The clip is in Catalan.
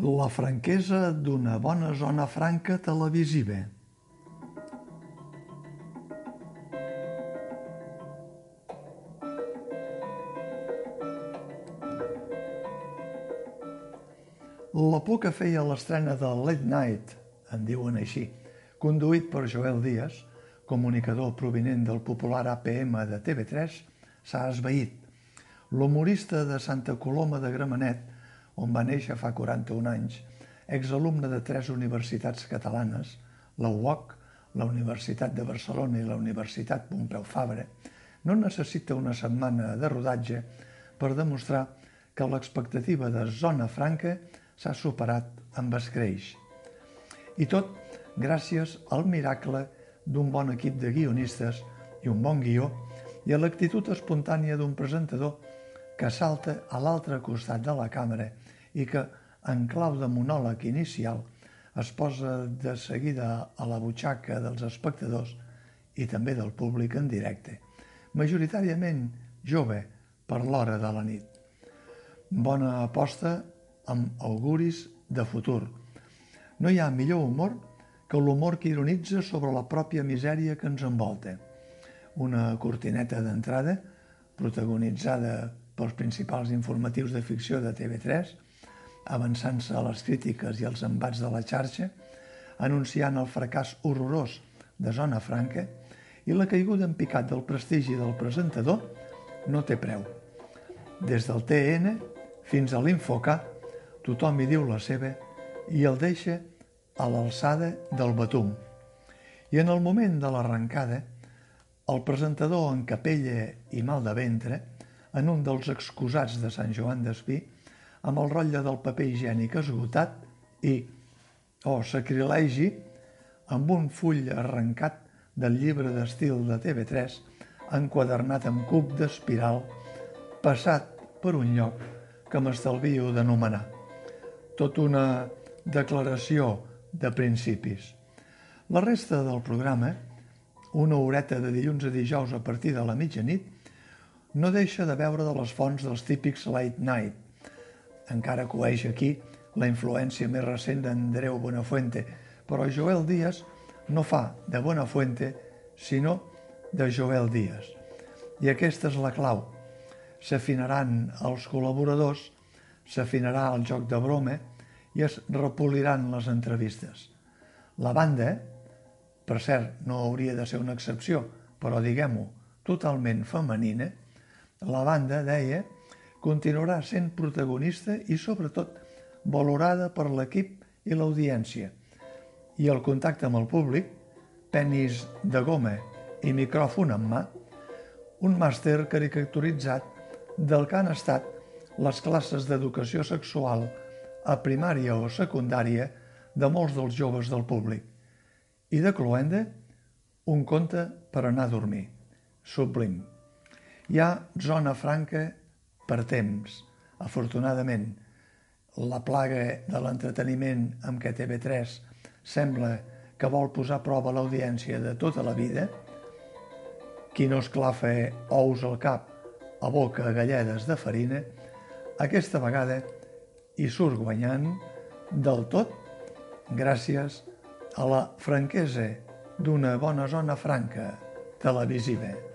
La franquesa d'una bona zona franca televisiva. La por que feia l'estrena de Late Night, en diuen així, conduït per Joel Díaz, comunicador provinent del popular APM de TV3, s'ha esvaït. L'humorista de Santa Coloma de Gramenet, on va néixer fa 41 anys, exalumne de tres universitats catalanes, la UOC, la Universitat de Barcelona i la Universitat Pompeu Fabra, no necessita una setmana de rodatge per demostrar que l'expectativa de Zona Franca s'ha superat amb escreix. I tot gràcies al miracle d'un bon equip de guionistes i un bon guió i a l'actitud espontània d'un presentador que salta a l'altre costat de la càmera i que, en clau de monòleg inicial, es posa de seguida a la butxaca dels espectadors i també del públic en directe, majoritàriament jove per l'hora de la nit. Bona aposta amb auguris de futur. No hi ha millor humor que l'humor que ironitza sobre la pròpia misèria que ens envolta. Una cortineta d'entrada, protagonitzada pels principals informatius de ficció de TV3, avançant-se a les crítiques i els embats de la xarxa, anunciant el fracàs horrorós de Zona Franca i la caiguda en picat del prestigi del presentador no té preu. Des del TN fins a l'Infoca, tothom hi diu la seva i el deixa a l'alçada del batum. I en el moment de l'arrencada, el presentador en capella i mal de ventre, en un dels excusats de Sant Joan d'Espí, amb el rotlle del paper higiènic esgotat i, oh, sacrilegi, amb un full arrencat del llibre d'estil de TV3 enquadernat amb cub d'espiral passat per un lloc que m'estalvio d'anomenar tot una declaració de principis. La resta del programa, una horeta de dilluns a dijous a partir de la mitjanit, no deixa de veure de les fonts dels típics late night. Encara coeix aquí la influència més recent d'Andreu Buenafuente, però Joel Díaz no fa de Buenafuente, sinó de Joel Díaz. I aquesta és la clau. S'afinaran els col·laboradors, s'afinarà el joc de broma i es repoliran les entrevistes. La banda, per cert, no hauria de ser una excepció, però diguem-ho, totalment femenina, la banda, deia, continuarà sent protagonista i, sobretot, valorada per l'equip i l'audiència. I el contacte amb el públic, penis de goma i micròfon en mà, un màster caricaturitzat del que han estat les classes d'educació sexual a primària o secundària de molts dels joves del públic. I de Cloenda, un conte per anar a dormir. Sublim. Hi ha zona franca per temps, afortunadament. La plaga de l'entreteniment amb què TV3 sembla que vol posar a prova l'audiència de tota la vida, qui no esclafa ous al cap a boca galledes de farina, aquesta vegada i surt guanyant del tot gràcies a la franquesa d'una bona zona franca televisiva.